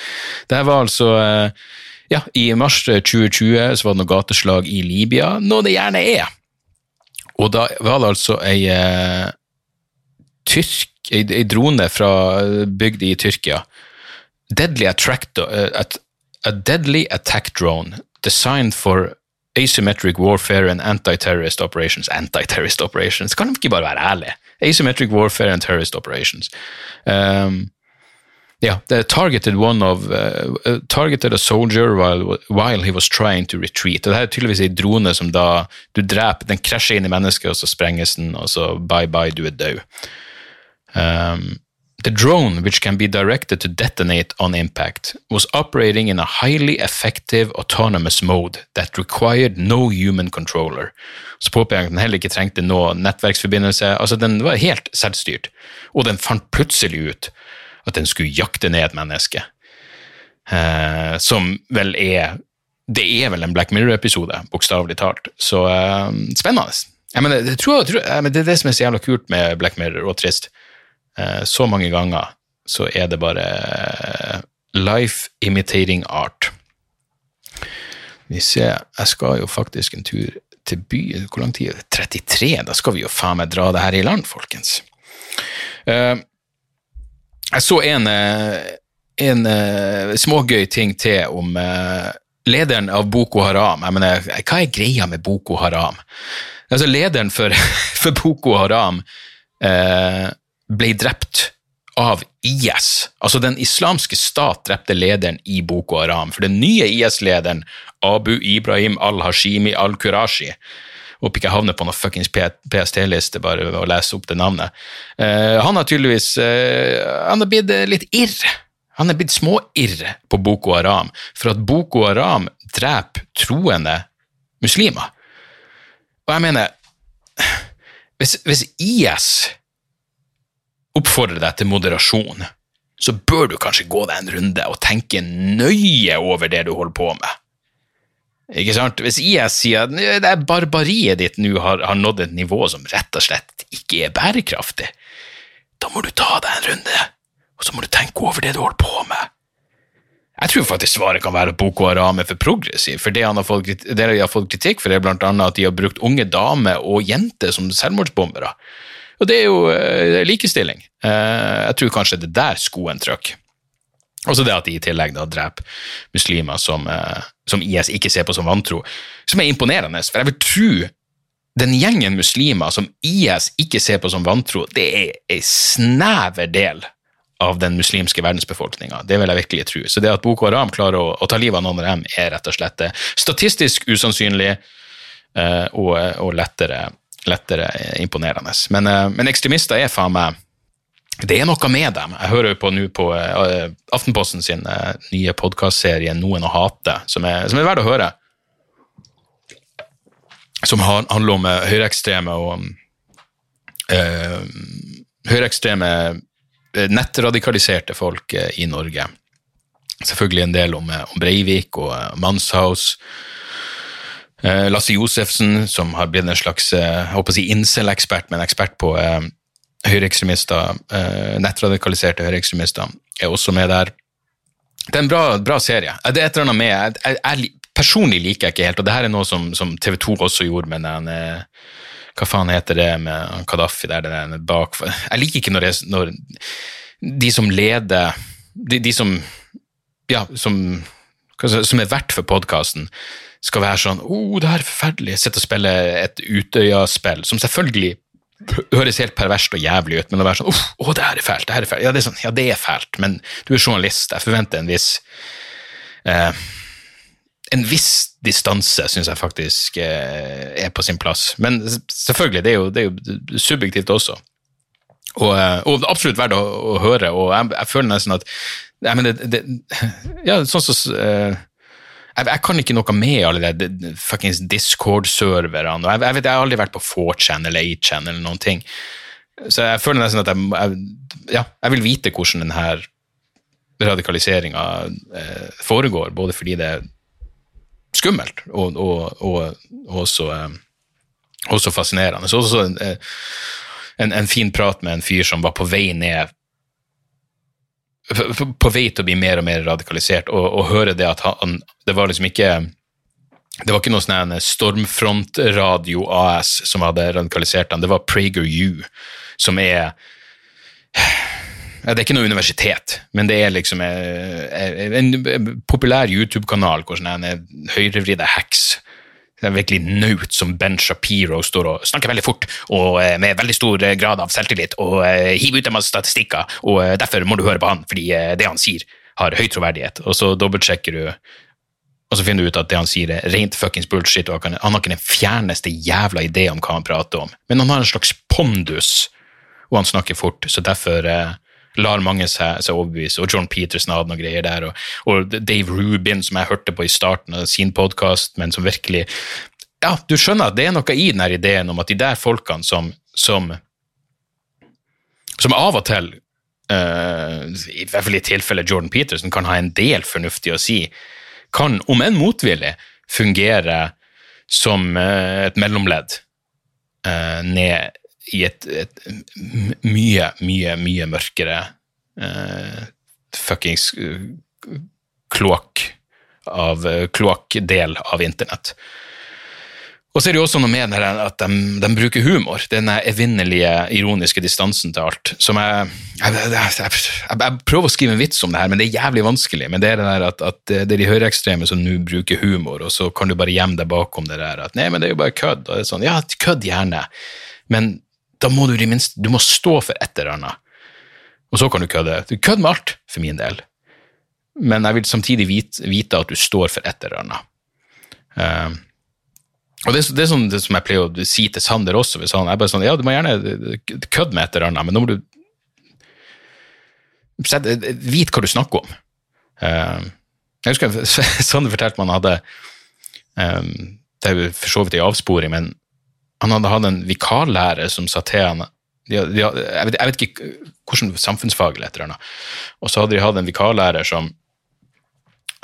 Det var altså uh, Ja, i mars 2020 så var det noe gateslag i Libya, noe det gjerne er. Og da var det altså ei eh, tyrk, ei, ei drone fra bygd i Tyrkia. Deadly attract, uh, a deadly attack drone designed for asymmetric warfare and anti-terrorist operations. Anti-terrorist operations, kan de ikke bare være ærlige? Asymmetric warfare and terrorist operations. Um, yeah, they targeted one of uh, targeted a soldier while, while he was trying to retreat. Og det her er tydeligvis en drone som da du dreper, den krasjer inn i mennesket, og så sprenges den, og så bye bye, du er død. Um, the drone, which can be directed to detonate on impact, was operating in a highly effective autonomous mode that required no human controller. Så påpeker den heller ikke trengte noe nettverksforbindelse. Altså, den var helt selvstyrt. Og den fant plutselig ut at den skulle jakte ned et menneske. Eh, som vel er Det er vel en Black Mirror-episode, bokstavelig talt. Så eh, spennende. Jeg mener, jeg tror, jeg tror, jeg mener, det er det som er så jævla kult med Black Mirror, og trist. Eh, så mange ganger så er det bare eh, life imitating art. Vi ser, jeg skal jo faktisk en tur til byen. Hvor lang tid er det? 33? Da skal vi jo faen meg dra det her i land, folkens. Eh, jeg så en, en smågøy ting til om lederen av Boko Haram. Jeg mener, hva er greia med Boko Haram? Altså, lederen for, for Boko Haram eh, ble drept av IS. Altså Den islamske stat drepte lederen i Boko Haram. For den nye IS-lederen, Abu Ibrahim al-Hashimi al-Kurashi Håper ikke jeg havner på noe fuckings PST-liste bare ved å lese opp det navnet. Uh, han har tydeligvis uh, Han har blitt litt irr. Han er blitt småirr på Boko Haram for at Boko Haram dreper troende muslimer. Og jeg mener, hvis, hvis IS oppfordrer deg til moderasjon, så bør du kanskje gå deg en runde og tenke nøye over det du holder på med. Ikke sant? Hvis IS sier at det barbariet ditt nå har, har nådd et nivå som rett og slett ikke er bærekraftig, da må du ta deg en runde, og så må du tenke over det du holder på med. Jeg tror faktisk svaret kan være at Boko Haram er for progressiv, for det, han har fått, det de har fått kritikk for, er blant annet at de har brukt unge damer og jenter som selvmordsbombere. Og det er jo uh, likestilling. Uh, jeg tror kanskje det er der skoen trykker. Også det at de i tillegg da dreper muslimer som, uh, som, IS ikke ser på som vantro, som er imponerende. For jeg vil tro den gjengen muslimer som IS ikke ser på som vantro, det er en snever del av den muslimske verdensbefolkninga. Det vil jeg virkelig tro. Så det at Boko Haram klarer å, å ta livet av noen av dem, er rett og slett statistisk usannsynlig og, og lettere lettere imponerende. Men, eh, men, ekstremister er faen meg Det er noe med dem. Jeg hører jo på nå på uh, Aftenposten sin uh, nye podkastserie Noen å hate, som er, som er verdt å høre. Som handler om høyreekstreme og uh, Høyreekstreme nettradikaliserte folk i Norge. Selvfølgelig en del om, om Breivik og Manshaus Eh, Lasse Josefsen, som har blitt en slags eh, jeg håper å si incel-ekspert, men ekspert på eh, høyreekstremister, eh, nettradikaliserte høyreekstremister, er også med der. Det er en bra, bra serie. Det er et eller annet med jeg, jeg, jeg, Personlig liker jeg ikke helt, og det her er noe som, som TV 2 også gjorde med den Hva faen heter det med Kadafi der, den bak Jeg liker ikke når, jeg, når de som leder de, de som Ja, som, som er verdt for podkasten, skal være sånn 'Å, oh, det her er forferdelig', sitte og spille et Utøya-spill, som selvfølgelig høres helt perverst og jævlig ut, men å være sånn 'Uff, oh, det her er fælt', det her er fælt. Ja, det er, sånn, ja, det er fælt, men du er journalist, jeg forventer en viss eh, En viss distanse syns jeg faktisk eh, er på sin plass. Men selvfølgelig, det er jo, det er jo subjektivt også. Og, det og absolutt verdt å, å, høre, og jeg, jeg føler nesten at jeg mener, det, Ja, sånn som så, uh, jeg, jeg, kan ikke noe med alle de fuckings Discord-serverne. Jeg, jeg, vet, jeg har aldri vært på 4chan eller 8chan eller noen ting. Så jeg føler nesten at jeg, ja, jeg vil vite hvordan denne radikaliseringa eh, foregår, både fordi det er skummelt og, og, og, og også, eh, også, fascinerende. Så også en, eh, en, en fin prat med en fyr som var på vei ned på vei til å bli mer og mer radikalisert, og, og høre det at han Det var liksom ikke det var ikke noe sånn Stormfront-radio AS som hadde radikalisert han, det var PragerU, som er Det er ikke noe universitet, men det er liksom en, en populær YouTube-kanal hvor sånne høyrevridde hacks virkelig naut som Ben Shapiro står og snakker veldig fort og eh, med veldig stor eh, grad av selvtillit og eh, hiver ut en masse statistikker, og derfor må du høre på han, fordi det han sier, har høy troverdighet. Og så dobbeltsjekker du, og så finner du ut at det han sier, er rent fuckings bullshit, og han har ikke den fjerneste jævla idé om hva han prater om, men han har en slags pondus, og han snakker fort, så derfor lar mange seg, seg, overbevise, og John Peterson hadde noen greier der, og, og, Dave Rubin, som jeg hørte på i starten av sin podkast, men som virkelig Ja, du skjønner at det er noe i den ideen om at de der folkene som, som, som av og til uh, i hvert fall i tilfelle Jordan Peterson kan ha en del fornuftig å si, kan, om enn motvillig, fungere som uh, et mellomledd uh, ned i et, et mye, mye, mye mørkere uh, fuckings uh, kloakk av uh, kloakkdel av internett. Og så er det jo også noe med at de, de bruker humor, den evinnelige ironiske distansen til alt. som jeg jeg, jeg, jeg, prøver å skrive en vits om det her, men det er jævlig vanskelig. Men det er det der at, at det er de høyreekstreme som nå bruker humor, og så kan du bare gjemme deg bakom det der at nei, men det er jo bare kødd. Og det er sånn, ja, kødd gjerne, men da må du i minste, du må stå for et eller annet. Og så kan du kødde. Du kødder med alt, for min del. Men jeg vil samtidig vite, vite at du står for et eller annet. Uh, og det, det, er sånn det som jeg pleier å si til Sander også. hvis han er bare sånn, ja, Du må gjerne kødde med et eller annet, men nå må du vite hva du snakker om. Uh, jeg husker Sander fortalte meg han hadde um, det er jo for så vidt en avsporing, men han hadde hatt en vikarlærer som sa til han de, de, jeg, vet, jeg, vet, ikke hvordan samfunnsfag eller et eller annet. Og så hadde de hatt en vikarlærer som,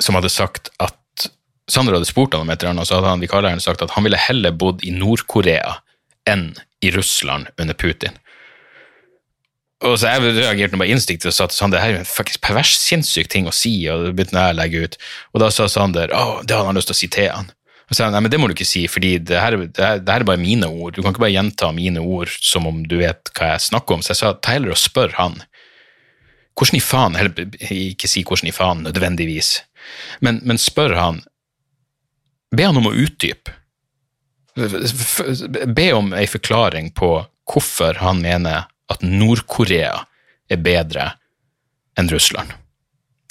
som hadde sagt at Sander hadde spurt han om et eller annet, og så hadde han vikarlæreren sagt at han ville heller bodd i Nord-Korea enn i Russland under Putin. Og så Jeg reagerte bare instinktivt og sa til Sander det her er jo en faktisk pervers, sinnssyk ting å si. og det begynte jeg å legge ut. Og da sa Sander å, det hadde han lyst til å si til han. Og så sa han, nei, men det må du ikke si, fordi det her, det, her, det her, er bare mine ord. Du kan ikke bare gjenta mine ord som om du vet hva jeg snakker om. Så jeg sa ta heller og spør han. Hvordan i faen, eller ikke si hvordan i faen nødvendigvis, men, men spør han Be han om å utdype. Be om ei forklaring på hvorfor han mener at Nord-Korea er bedre enn Russland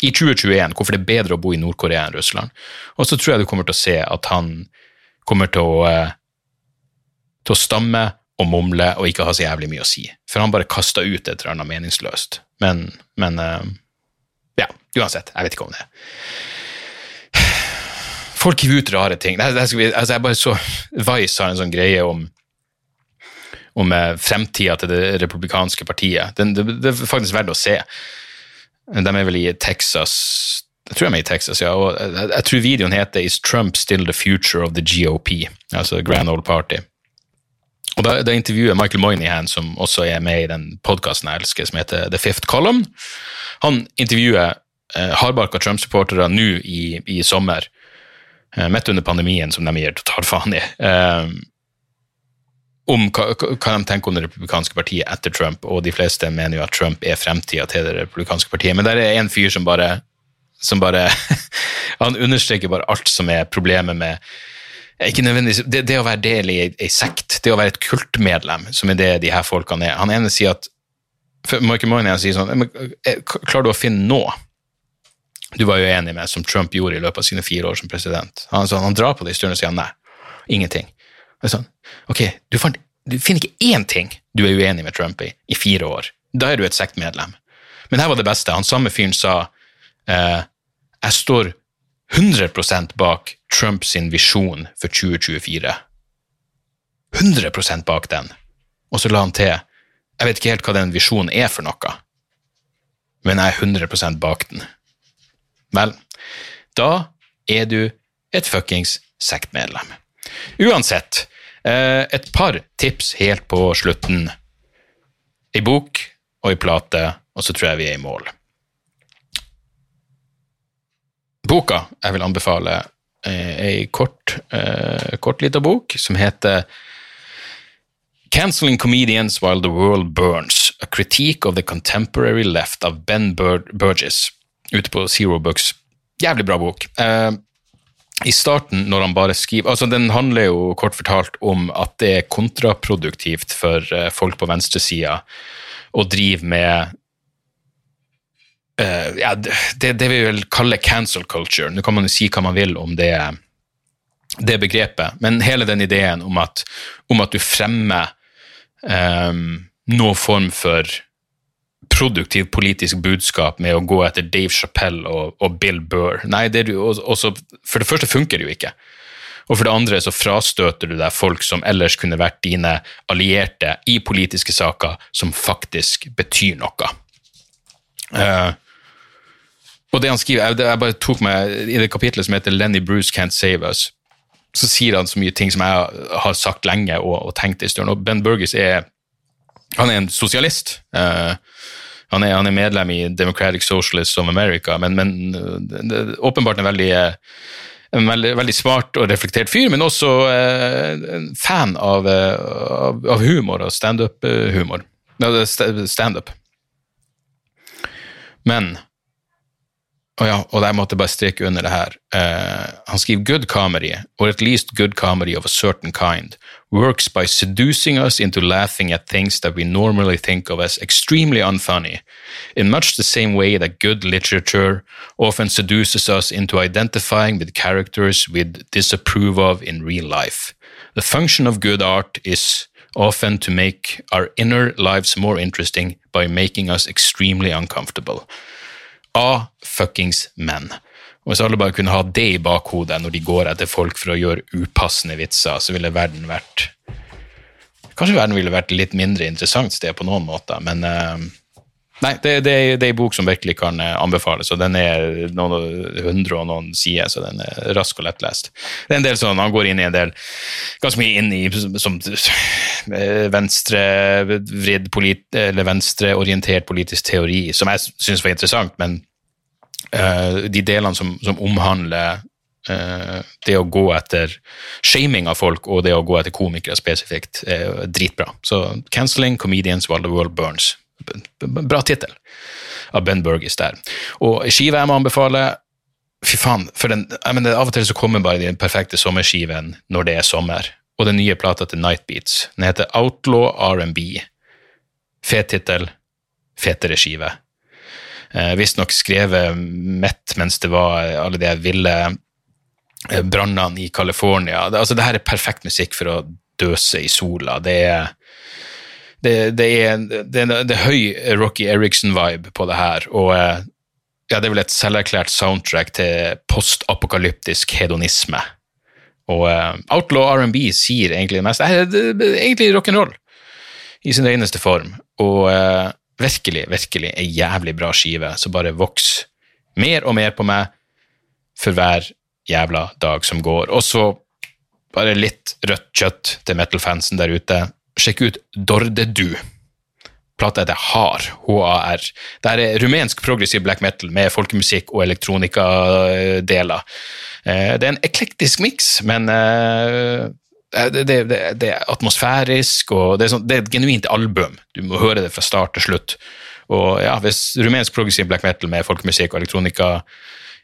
i 2021 hvorfor det er bedre å bo i Nord-Korea enn Russland. Og så tror jeg du kommer til å se at han kommer til å, eh, til å stamme og mumle og ikke ha så jævlig mye å si. For han bare kasta ut et eller annet meningsløst. Men, men eh, ja, uansett. Jeg vet ikke om det. Folk hiver ut rare ting. Det, det vi, altså jeg bare så Vice har en sånn greie om om eh, fremtida til det republikanske partiet. Det, det, det er faktisk verdt å se. De er vel i Texas Jeg tror de er i Texas, ja. og jeg, tror videoen heter 'Is Trump still the future of the GOP?' Altså Grand Old Party. Og Da, da intervjuer Michael Moynihan, som også er med i den podkasten jeg elsker, som heter The Fifth Column. Han intervjuer eh, hardbarka Trump-supportere nå i, i, sommer, eh, midt under pandemien, som de gir totalt faen i. Eh, om hva, hva, de tenker om det republikanske partiet etter Trump, og de fleste mener jo at Trump er fremtida til det republikanske partiet. Men der er en fyr som bare, som bare Han understreker bare alt som er problemet med ikke nødvendigvis, det, det, å være del i ei sekt, det å være et kultmedlem, som er det de her folkene er. Han ene sier at Michael Moynihan sier sånn eh, Klarer du å finne noe du var jo enig med, som Trump gjorde i løpet av sine fire år som president? Han, sånn, han drar på det i stund og sier nei, ingenting. Sånn, ok, du, fant, du, finner ikke én ting du er uenig med Trump i i fire år. Da er du et sektmedlem. Men her var det beste. Han samme fyren sa eh, jeg står 100% bak Trumps visjon for 2024. 100% bak den. Og så la han til jeg vet ikke helt hva den visjonen er for noe, men jeg er 100% bak den. Vel, da er du et fuckings sektmedlem. Uansett, et par tips helt på slutten. I bok og i plate, og så tror jeg vi er i mål. Boka jeg vil anbefale, er ei kort, uh, kort lita bok som heter Canceling Comedians While the World Burns, A Critique of the Contemporary Left av Ben Bur Burgess, ute på Zero Books. Jævlig bra bok. I starten, når han bare skriver altså Den handler jo kort fortalt om at det er kontraproduktivt for uh, folk på venstresida å drive med uh, ja, det, det vi vil kalle cancel culture. Nå kan man jo si hva man vil om det, det begrepet, men hele den ideen om at, om at du fremmer um, noen form for produktivt politisk budskap med å gå etter Dave Chappelle og, og Bill Burr. Nei, det jo, også, For det første funker det jo ikke. Og for det andre så frastøter du deg folk som ellers kunne vært dine allierte i politiske saker, som faktisk betyr noe. Uh, og det han skriver, jeg, jeg, bare tok meg, I det kapitlet som heter 'Lenny Bruce Can't Save Us', så sier han så mye ting som jeg har sagt lenge og, og tenkt en stund. Og Ben Burgess er han er en sosialist. Uh, han, er, han, er, medlem i Democratic Socialists of America, men, men er åpenbart en veldig, en veldig, veldig, smart og reflektert fyr, men også eh, fan av, av, av humor og standup-humor. Standup. Men og, ja, og jeg måtte bare streke under det her. Uh, han skriver good comedy, or at least good comedy of a certain kind, works by seducing us into laughing at things that we normally think of as extremely unfunny, in much the same way that good literature often seduces us into identifying with characters we'd disapprove of in real life. The function of good art is often to make our inner lives more interesting by making us extremely uncomfortable. A fuckings men. Og hvis alle bare kunne ha det i bakhodet når de går etter folk for å gjøre upassende vitser, så ville verden vært Kanskje verden ville vært litt mindre interessant sted på noen måter, men uh, Nei, det, det, det er en bok som virkelig kan uh, anbefales, og den er noen hundre og noen sider, så den er rask og lettlest. Det er en del sånn, Han går inn i en del ganske mye inn i som eh, venstrevridd eller venstreorientert politisk teori, som jeg syns var interessant, men uh, de delene som, som omhandler det å gå etter shaming av folk og det å gå etter komikere spesifikt er dritbra. Så 'Cancelling Comedians While the World Burns'. Bra tittel av Ben Burgess der. Og skive jeg må anbefale Fy faen, for den, mener, av og til så kommer bare den perfekte sommerskiven når det er sommer. Og den nye plata til Nightbeats. Den heter Outlaw R&B. Fet tittel, fetere skive. Eh, Visstnok skrevet mett mens det var alle de ville Eh, brannene i California. Altså, det her er perfekt musikk for å døse i sola. Det er, det, det er, det det er høy Rocky Eriksen-vibe på det her. og eh, ja, Det er vel et selverklært soundtrack til postapokalyptisk hedonisme. Og uh, Outlaw R&B sier egentlig meste. Det er egentlig rock'n'roll i sin reneste form. Og uh, virkelig, virkelig ei jævlig bra skive som bare vokser mer og mer på meg for hver jævla dag som går. Og så bare litt rødt kjøtt til metal-fansen der ute. Sjekk ut Dordedu. Plata heter Har. Det er rumensk progressiv black metal med folkemusikk og elektronikadeler. Eh, det er en eklektisk miks, men eh, det, det, det, det, er atmosfærisk, og det er, sånn, det er, et genuint album. Du må høre det fra start til slutt. Og ja, Hvis rumensk progressiv black metal med folkemusikk og elektronika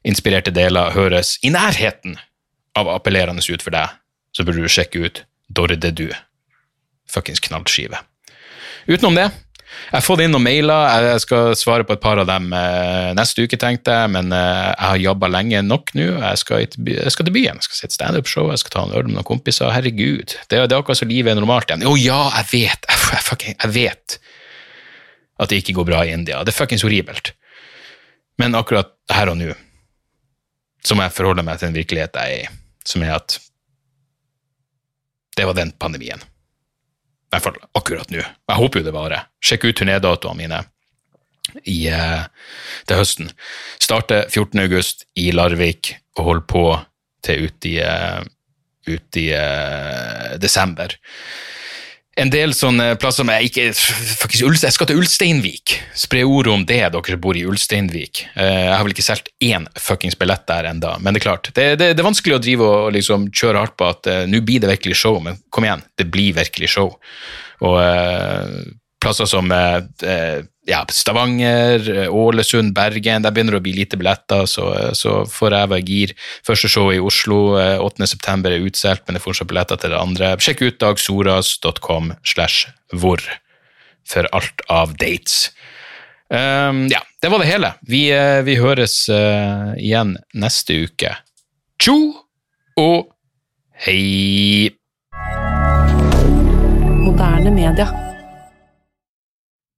inspirerte deler høres i nærheten av appellerende ut for deg, så burde du sjekke ut Dordedu. Fuckings knallskive. Utenom det, jeg har fått inn noen mailer, jeg skal svare på et par av dem eh, neste uke, tenkte jeg, men eh, jeg har jobba lenge nok nå. Jeg skal, jeg skal til byen, jeg skal se et standup-show, jeg skal ta en øl med noen kompiser. Herregud, det, det er akkurat som livet er normalt igjen. Å ja, jeg vet, jeg, fucking, jeg vet at det ikke går bra i India. Det er fuckings horribelt. Men akkurat her og nå så må jeg forholde meg til en virkelighet jeg er i, som er at det var den pandemien. I hvert fall akkurat nå. Jeg håper jo det varer. Sjekk ut turnédatoene mine i, eh, til høsten. Starter 14. august i Larvik og holder på til ut i, uh, ut uh, desember en del sånne plasser jeg ikke, faktisk, Jeg skal til Ulsteinvik. Spre ordet om det, dere som bor i Ulsteinvik. Eh, jeg har vel ikke solgt én fuckings billett der enda, men det er klart. Det, det, det er vanskelig å drive og liksom kjøre hardt på at uh, nå blir det virkelig show, men kom igjen, det blir virkelig show. Og uh, plasser som uh, ja, Stavanger, Ålesund, Bergen. Der begynner det å bli lite billetter, så, så får jeg være gir. Første show i Oslo 8.9 er utsolgt, men det er fortsatt billetter til det andre. Sjekk ut dagsoras.com slash hvor for alt av dates. Um, ja, det var det hele. Vi, vi høres uh, igjen neste uke. Tjo og hei! Moderne media.